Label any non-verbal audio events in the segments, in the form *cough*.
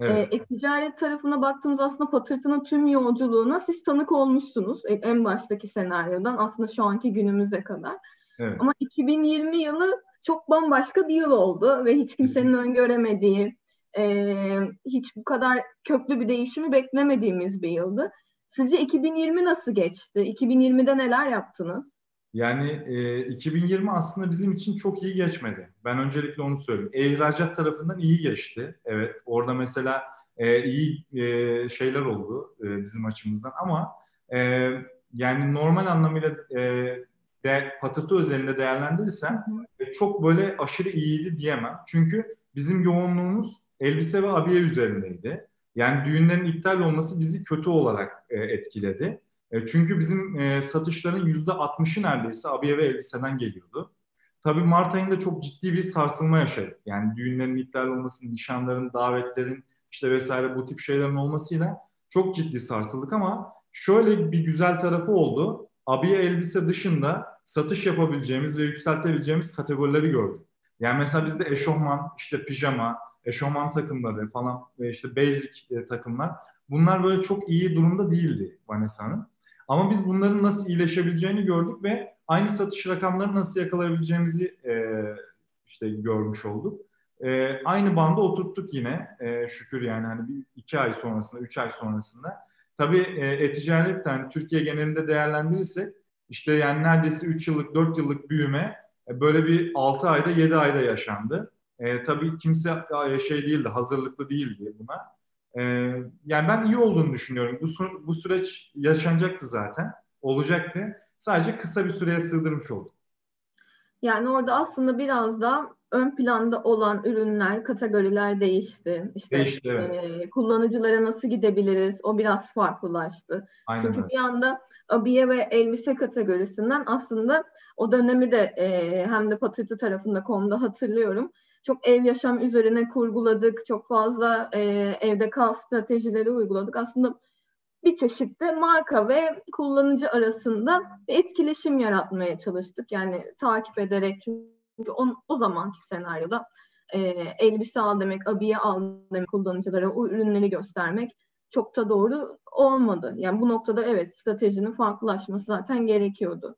Evet. E, ticaret tarafına baktığımız aslında patırtının tüm yolculuğuna siz tanık olmuşsunuz. E, en baştaki senaryodan aslında şu anki günümüze kadar. Evet. Ama 2020 yılı çok bambaşka bir yıl oldu ve hiç kimsenin öngöremediği, e, hiç bu kadar köklü bir değişimi beklemediğimiz bir yıldı. Sizce 2020 nasıl geçti? 2020'de neler yaptınız? Yani e, 2020 aslında bizim için çok iyi geçmedi. Ben öncelikle onu söyleyeyim. E-ihracat tarafından iyi geçti. Evet, orada mesela e, iyi e, şeyler oldu e, bizim açımızdan ama e, yani normal anlamıyla e, de, patırtı özelinde değerlendirirsen e, çok böyle aşırı iyiydi diyemem. Çünkü bizim yoğunluğumuz elbise ve abiye üzerindeydi. Yani düğünlerin iptal olması bizi kötü olarak e, etkiledi. E, çünkü bizim e, satışların yüzde 60'ı neredeyse abiye ve elbiseden geliyordu. Tabii Mart ayında çok ciddi bir sarsılma yaşadık. Yani düğünlerin iptal olması, nişanların, davetlerin işte vesaire bu tip şeylerin olmasıyla çok ciddi sarsıldık ama şöyle bir güzel tarafı oldu. Abiye elbise dışında satış yapabileceğimiz ve yükseltebileceğimiz kategorileri gördük. Yani mesela bizde eşofman, işte pijama, eşofman takımları falan işte basic e, takımlar bunlar böyle çok iyi durumda değildi Vanessa'nın. Ama biz bunların nasıl iyileşebileceğini gördük ve aynı satış rakamlarını nasıl yakalayabileceğimizi e, işte görmüş olduk. E, aynı banda oturttuk yine e, şükür yani hani bir iki ay sonrasında, üç ay sonrasında. Tabii e, e-ticaretten Türkiye genelinde değerlendirirsek işte yani neredeyse 3 yıllık, 4 yıllık büyüme e, böyle bir 6 ayda, 7 ayda yaşandı. E, tabii kimse şey değildi, hazırlıklı değildi buna. E, yani ben iyi olduğunu düşünüyorum. Bu, bu süreç yaşanacaktı zaten, olacaktı. Sadece kısa bir süreye sığdırmış olduk. Yani orada aslında biraz da ön planda olan ürünler, kategoriler değişti. İşte değişti, evet. e, kullanıcılara nasıl gidebiliriz? O biraz farklılaştı. Aynen Çünkü öyle. bir anda abiye ve elbise kategorisinden aslında o dönemi de e, hem de patırtı tarafında konuda hatırlıyorum. Çok ev yaşam üzerine kurguladık. Çok fazla e, evde kal stratejileri uyguladık. Aslında bir çeşitte marka ve kullanıcı arasında bir etkileşim yaratmaya çalıştık. Yani takip ederek çünkü on, o zamanki senaryoda e, elbise al demek, abiye al demek kullanıcılara o ürünleri göstermek çok da doğru olmadı. Yani bu noktada evet stratejinin farklılaşması zaten gerekiyordu.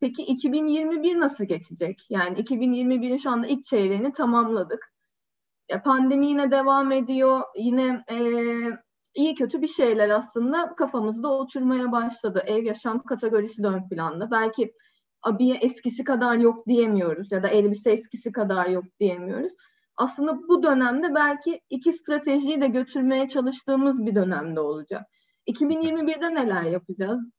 Peki 2021 nasıl geçecek? Yani 2021'in şu anda ilk çeyreğini tamamladık. Ya pandemi yine devam ediyor. Yine e, iyi kötü bir şeyler aslında kafamızda oturmaya başladı. Ev yaşam kategorisi de ön planda. Belki abiye eskisi kadar yok diyemiyoruz ya da elbise eskisi kadar yok diyemiyoruz. Aslında bu dönemde belki iki stratejiyi de götürmeye çalıştığımız bir dönemde olacak. 2021'de neler yapacağız?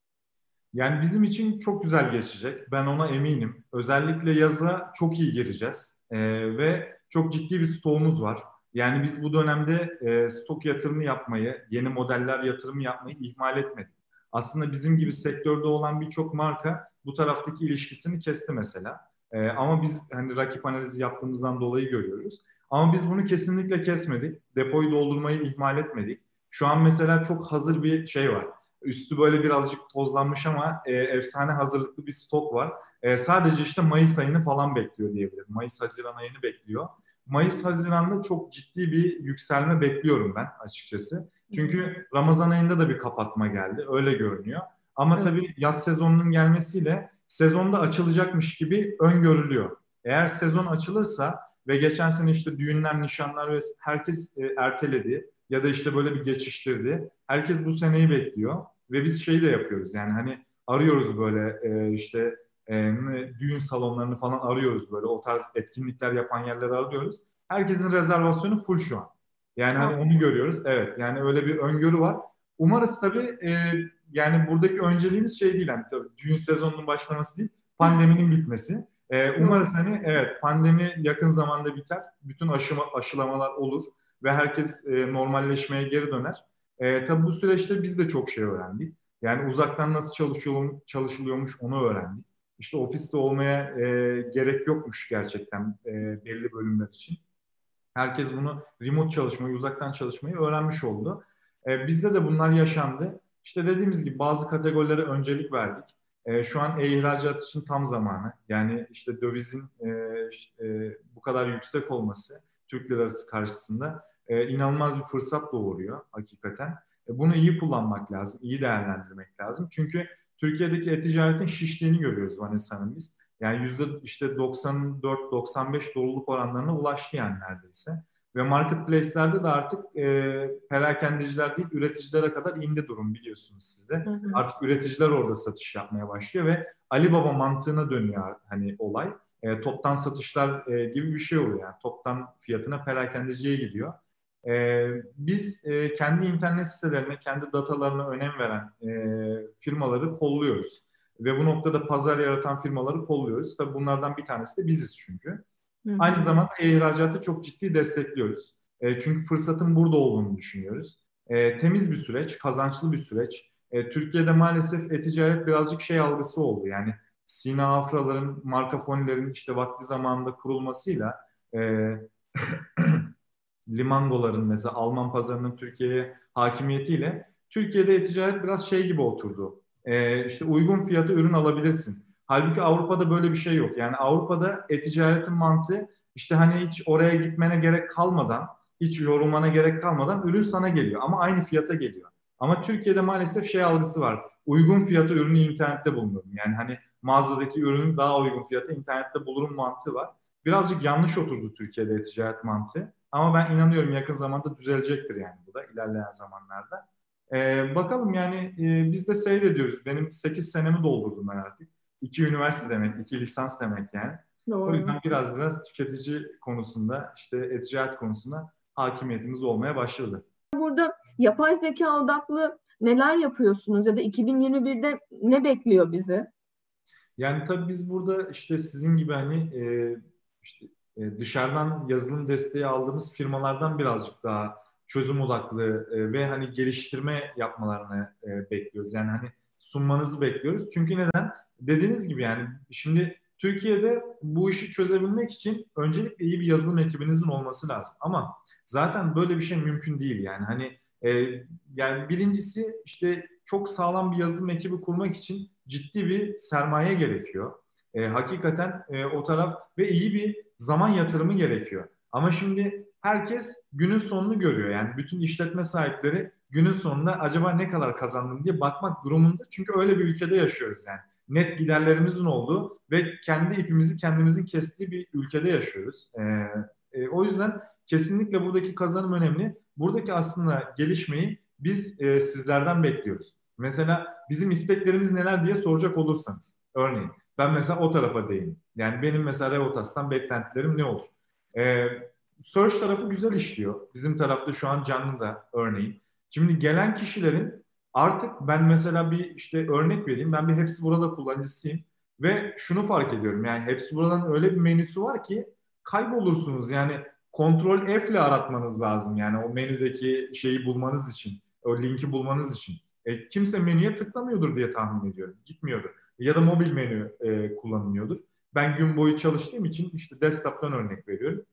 Yani bizim için çok güzel geçecek. Ben ona eminim. Özellikle yaza çok iyi gireceğiz. Ee, ve çok ciddi bir stoğumuz var. Yani biz bu dönemde e, stok yatırımı yapmayı, yeni modeller yatırımı yapmayı ihmal etmedik. Aslında bizim gibi sektörde olan birçok marka bu taraftaki ilişkisini kesti mesela. E, ama biz hani rakip analizi yaptığımızdan dolayı görüyoruz. Ama biz bunu kesinlikle kesmedik. Depoyu doldurmayı ihmal etmedik. Şu an mesela çok hazır bir şey var. Üstü böyle birazcık tozlanmış ama e, efsane hazırlıklı bir stok var. E, sadece işte Mayıs ayını falan bekliyor diyebilirim. Mayıs-Haziran ayını bekliyor. Mayıs-Haziran'da çok ciddi bir yükselme bekliyorum ben açıkçası. Çünkü Ramazan ayında da bir kapatma geldi. Öyle görünüyor. Ama evet. tabii yaz sezonunun gelmesiyle sezonda açılacakmış gibi öngörülüyor. Eğer sezon açılırsa ve geçen sene işte düğünler, nişanlar ve herkes e, erteledi ya da işte böyle bir geçiştirdi. Herkes bu seneyi bekliyor ve biz şeyi de yapıyoruz yani hani arıyoruz böyle e, işte e, düğün salonlarını falan arıyoruz böyle o tarz etkinlikler yapan yerleri arıyoruz. Herkesin rezervasyonu full şu an. Yani hani onu görüyoruz. Evet yani öyle bir öngörü var. Umarız tabii e, yani buradaki önceliğimiz şey değil hani tabii düğün sezonunun başlaması değil pandeminin bitmesi. E, umarız hani evet pandemi yakın zamanda biter. Bütün aşıma, aşılamalar olur ve herkes e, normalleşmeye geri döner. E, tabii bu süreçte biz de çok şey öğrendik. Yani uzaktan nasıl çalışıyor, çalışılıyormuş onu öğrendik. İşte ofiste olmaya e, gerek yokmuş gerçekten e, belli bölümler için. Herkes bunu remote çalışmayı, uzaktan çalışmayı öğrenmiş oldu. E, bizde de bunlar yaşandı. İşte dediğimiz gibi bazı kategorilere öncelik verdik. E, şu an e-ihracat için tam zamanı. Yani işte dövizin e, e, bu kadar yüksek olması Türk lirası karşısında e, inanılmaz bir fırsat doğuruyor hakikaten. E, bunu iyi kullanmak lazım, iyi değerlendirmek lazım. Çünkü Türkiye'deki e-ticaretin şiştiğini görüyoruz Vanessa Hanım biz. Yani yüzde işte 94-95 doluluk oranlarına ulaştı yani neredeyse. Ve marketplace'lerde de artık e, perakendeciler değil üreticilere kadar indi durum biliyorsunuz siz de. Hı hı. Artık üreticiler orada satış yapmaya başlıyor ve Alibaba mantığına dönüyor hani olay. E, toptan satışlar e, gibi bir şey oluyor yani. Toptan fiyatına perakendeciye gidiyor. E, biz e, kendi internet sitelerine, kendi datalarına önem veren e, firmaları kolluyoruz. Ve bu noktada pazar yaratan firmaları kolluyoruz. Tabii bunlardan bir tanesi de biziz çünkü. Hı hı. Aynı zamanda ihracatı çok ciddi destekliyoruz. E, çünkü fırsatın burada olduğunu düşünüyoruz. E, temiz bir süreç, kazançlı bir süreç. E, Türkiye'de maalesef e-ticaret birazcık şey algısı oldu. Yani Sina Afraların, marka fonilerin işte vakti zamanında kurulmasıyla e, *clears throat* Limangoların mesela Alman pazarının Türkiye'ye hakimiyetiyle Türkiye'de e-ticaret biraz şey gibi oturdu. E, işte uygun fiyatı ürün alabilirsin. Halbuki Avrupa'da böyle bir şey yok. Yani Avrupa'da e-ticaretin mantığı işte hani hiç oraya gitmene gerek kalmadan, hiç yorulmana gerek kalmadan ürün sana geliyor. Ama aynı fiyata geliyor. Ama Türkiye'de maalesef şey algısı var. Uygun fiyatı ürünü internette bulunurum. Yani hani mağazadaki ürünün daha uygun fiyatı internette bulurum mantığı var. Birazcık yanlış oturdu Türkiye'de e-ticaret mantığı. Ama ben inanıyorum yakın zamanda düzelecektir yani bu da ilerleyen zamanlarda. Ee, bakalım yani e, biz de seyrediyoruz. Benim 8 senemi doldurdum ben artık. İki üniversite demek, iki lisans demek yani. Doğru. O yüzden biraz biraz tüketici konusunda, işte e-ticaret konusunda hakimiyetimiz olmaya başladı. Burada yapay zeka odaklı neler yapıyorsunuz ya da 2021'de ne bekliyor bizi? Yani tabii biz burada işte sizin gibi hani e, işte dışarıdan yazılım desteği aldığımız firmalardan birazcık daha çözüm odaklı e, ve hani geliştirme yapmalarını e, bekliyoruz. Yani hani sunmanızı bekliyoruz. Çünkü neden? Dediğiniz gibi yani şimdi Türkiye'de bu işi çözebilmek için öncelikle iyi bir yazılım ekibinizin olması lazım. Ama zaten böyle bir şey mümkün değil yani. Hani e, yani birincisi işte çok sağlam bir yazılım ekibi kurmak için ciddi bir sermaye gerekiyor. E, hakikaten e, o taraf ve iyi bir zaman yatırımı gerekiyor. Ama şimdi herkes günün sonunu görüyor. Yani bütün işletme sahipleri günün sonunda acaba ne kadar kazandım diye bakmak durumunda. Çünkü öyle bir ülkede yaşıyoruz yani. Net giderlerimizin olduğu ve kendi ipimizi kendimizin kestiği bir ülkede yaşıyoruz. E, e, o yüzden kesinlikle buradaki kazanım önemli. Buradaki aslında gelişmeyi biz e, sizlerden bekliyoruz. Mesela bizim isteklerimiz neler diye soracak olursanız. Örneğin ben mesela o tarafa değilim. Yani benim mesela Revotas'tan beklentilerim ne olur? Ee, search tarafı güzel işliyor. Bizim tarafta şu an canlı da örneğin. Şimdi gelen kişilerin artık ben mesela bir işte örnek vereyim. Ben bir hepsi burada kullanıcısıyım. Ve şunu fark ediyorum yani hepsi buradan öyle bir menüsü var ki kaybolursunuz. Yani kontrol F ile aratmanız lazım yani o menüdeki şeyi bulmanız için, o linki bulmanız için. E, kimse menüye tıklamıyordur diye tahmin ediyorum. Gitmiyordur. Ya da mobil menü e, kullanılıyordur. Ben gün boyu çalıştığım için işte desktop'tan örnek veriyorum.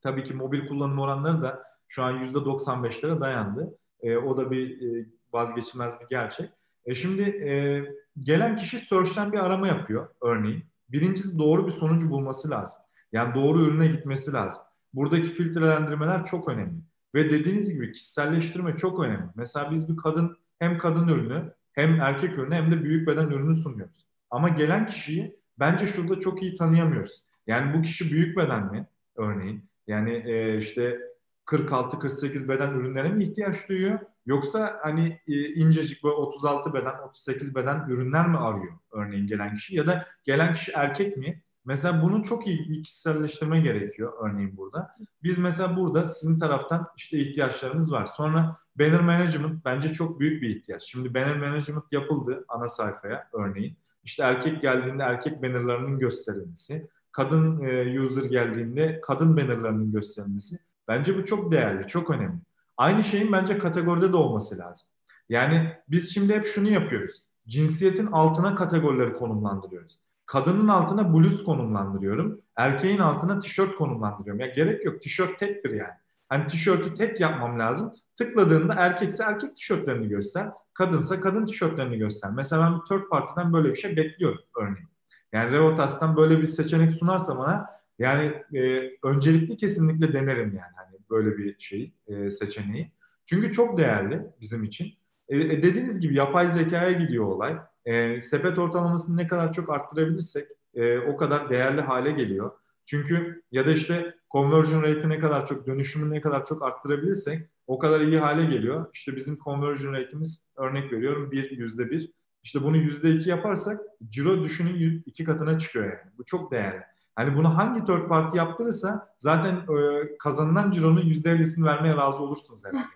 Tabii ki mobil kullanım oranları da şu an %95'lere dayandı. E, o da bir e, vazgeçilmez bir gerçek. E şimdi e, gelen kişi search'ten bir arama yapıyor örneğin. Birincisi doğru bir sonucu bulması lazım. Yani doğru ürüne gitmesi lazım. Buradaki filtrelendirmeler çok önemli. Ve dediğiniz gibi kişiselleştirme çok önemli. Mesela biz bir kadın hem kadın ürünü hem erkek ürünü hem de büyük beden ürünü sunuyoruz. Ama gelen kişiyi bence şurada çok iyi tanıyamıyoruz. Yani bu kişi büyük beden mi örneğin? Yani e, işte 46-48 beden ürünlere mi ihtiyaç duyuyor? Yoksa hani e, incecik böyle 36 beden, 38 beden ürünler mi arıyor örneğin gelen kişi? Ya da gelen kişi erkek mi? Mesela bunu çok iyi bir kişiselleştirme gerekiyor örneğin burada. Biz mesela burada sizin taraftan işte ihtiyaçlarımız var. Sonra banner management bence çok büyük bir ihtiyaç. Şimdi banner management yapıldı ana sayfaya örneğin. İşte erkek geldiğinde erkek bannerlarının gösterilmesi, kadın e, user geldiğinde kadın bannerlarının gösterilmesi. Bence bu çok değerli, çok önemli. Aynı şeyin bence kategoride de olması lazım. Yani biz şimdi hep şunu yapıyoruz. Cinsiyetin altına kategorileri konumlandırıyoruz. Kadının altına bluz konumlandırıyorum. Erkeğin altına tişört konumlandırıyorum. Ya gerek yok. Tişört tektir yani. Hani tişörtü tek yapmam lazım. Tıkladığında erkekse erkek tişörtlerini göster. Kadınsa kadın tişörtlerini göster. Mesela ben bir third party'den böyle bir şey bekliyorum örneğin. Yani Revotas'tan böyle bir seçenek sunarsa bana yani e, öncelikli kesinlikle denerim yani. Hani böyle bir şey e, seçeneği. Çünkü çok değerli bizim için. E, e, dediğiniz gibi yapay zekaya gidiyor olay. E, sepet ortalamasını ne kadar çok arttırabilirsek e, o kadar değerli hale geliyor. Çünkü ya da işte conversion rate'i ne kadar çok, dönüşümü ne kadar çok arttırabilirsek o kadar iyi hale geliyor. İşte bizim conversion rate'imiz örnek veriyorum bir yüzde bir. İşte bunu yüzde iki yaparsak ciro düşünün iki katına çıkıyor yani. Bu çok değerli. Hani bunu hangi third party yaptırırsa zaten e, kazanılan cironun yüzde ellisini vermeye razı olursunuz herhalde.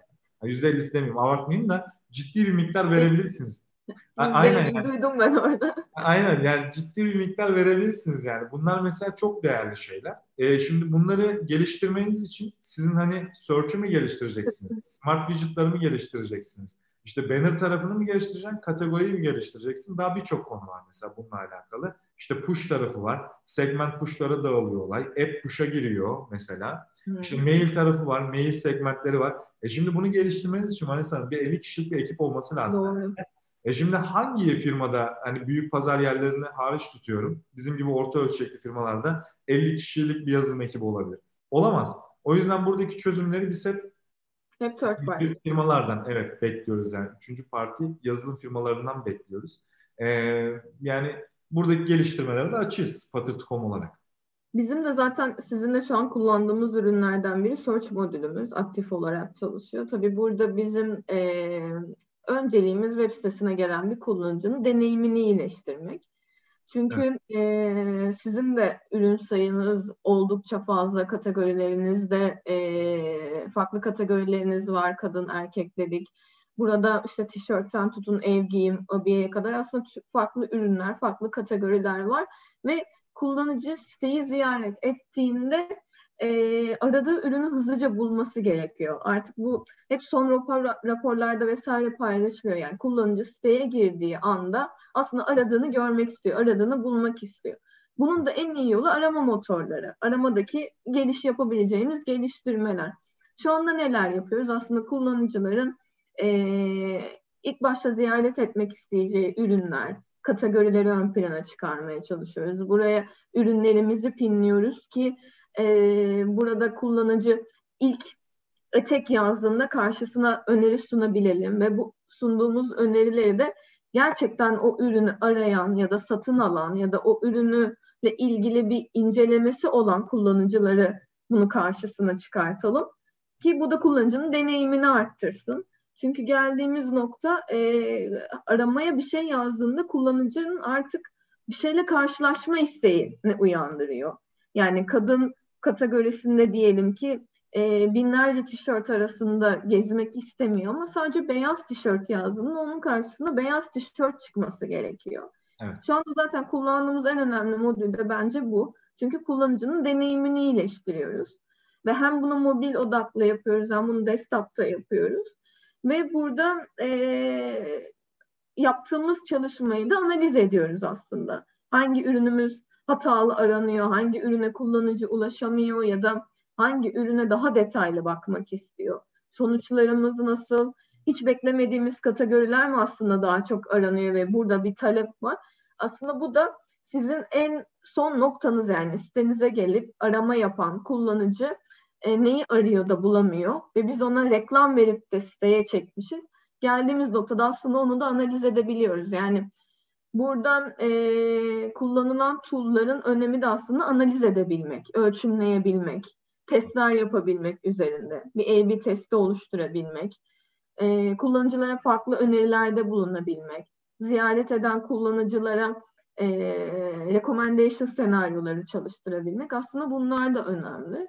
Yüzde ellisi demeyeyim abartmayayım da ciddi bir miktar verebilirsiniz. Aynen duydum ben orada. Aynen yani ciddi bir miktar verebilirsiniz yani. Bunlar mesela çok değerli şeyler. Ee, şimdi bunları geliştirmeniz için sizin hani search'ü mü geliştireceksiniz? Smart widget'ları mı geliştireceksiniz? İşte banner tarafını mı geliştireceksin, kategoriyi mi geliştireceksin? Daha birçok konu var mesela bununla alakalı. İşte push tarafı var. Segment push'lara dağılıyor olay. App push'a giriyor mesela. Hmm. İşte mail tarafı var. Mail segmentleri var. E şimdi bunu geliştirmeniz için Vanessa bir 50 kişilik bir ekip olması lazım. Doğru. E şimdi hangi firmada hani büyük pazar yerlerini hariç tutuyorum. Bizim gibi orta ölçekli firmalarda 50 kişilik bir yazılım ekibi olabilir. Olamaz. O yüzden buradaki çözümleri biz hep party. firmalardan evet bekliyoruz yani. Üçüncü parti yazılım firmalarından bekliyoruz. Ee, yani buradaki geliştirmelere de açığız patırtı.com olarak. Bizim de zaten sizinle şu an kullandığımız ürünlerden biri search modülümüz aktif olarak çalışıyor. Tabii burada bizim e, önceliğimiz web sitesine gelen bir kullanıcının deneyimini iyileştirmek. Çünkü evet. e, sizin de ürün sayınız oldukça fazla kategorilerinizde e, farklı kategorileriniz var kadın erkek dedik. Burada işte tişörtten tutun ev giyim, abiyeye kadar aslında farklı ürünler, farklı kategoriler var ve kullanıcı siteyi ziyaret ettiğinde e, aradığı ürünü hızlıca bulması gerekiyor. Artık bu hep son rapor, raporlarda vesaire paylaşılıyor. Yani kullanıcı siteye girdiği anda aslında aradığını görmek istiyor, aradığını bulmak istiyor. Bunun da en iyi yolu arama motorları. Aramadaki geliş yapabileceğimiz geliştirmeler. Şu anda neler yapıyoruz? Aslında kullanıcıların e, ilk başta ziyaret etmek isteyeceği ürünler, kategorileri ön plana çıkarmaya çalışıyoruz. Buraya ürünlerimizi pinliyoruz ki e, burada kullanıcı ilk etek yazdığında karşısına öneri sunabilelim ve bu sunduğumuz önerileri de gerçekten o ürünü arayan ya da satın alan ya da o ürünüyle ilgili bir incelemesi olan kullanıcıları bunu karşısına çıkartalım ki bu da kullanıcının deneyimini arttırsın. Çünkü geldiğimiz nokta e, aramaya bir şey yazdığında kullanıcının artık bir şeyle karşılaşma isteğini uyandırıyor. Yani kadın kategorisinde diyelim ki e, binlerce tişört arasında gezmek istemiyor ama sadece beyaz tişört yazdığında onun karşısında beyaz tişört çıkması gerekiyor. Evet. Şu anda zaten kullandığımız en önemli modül de bence bu. Çünkü kullanıcının deneyimini iyileştiriyoruz. Ve hem bunu mobil odaklı yapıyoruz hem bunu desktop'ta yapıyoruz. Ve burada e, yaptığımız çalışmayı da analiz ediyoruz aslında. Hangi ürünümüz hatalı aranıyor, hangi ürüne kullanıcı ulaşamıyor ya da hangi ürüne daha detaylı bakmak istiyor. Sonuçlarımız nasıl? Hiç beklemediğimiz kategoriler mi aslında daha çok aranıyor ve burada bir talep var? Aslında bu da sizin en son noktanız yani sitenize gelip arama yapan kullanıcı e, neyi arıyor da bulamıyor ve biz ona reklam verip de siteye çekmişiz. Geldiğimiz noktada aslında onu da analiz edebiliyoruz. Yani buradan e, kullanılan tool'ların önemi de aslında analiz edebilmek, ölçümleyebilmek, testler yapabilmek üzerinde, bir A-B testi oluşturabilmek, e, kullanıcılara farklı önerilerde bulunabilmek, ziyaret eden kullanıcılara e, recommendation senaryoları çalıştırabilmek aslında bunlar da önemli.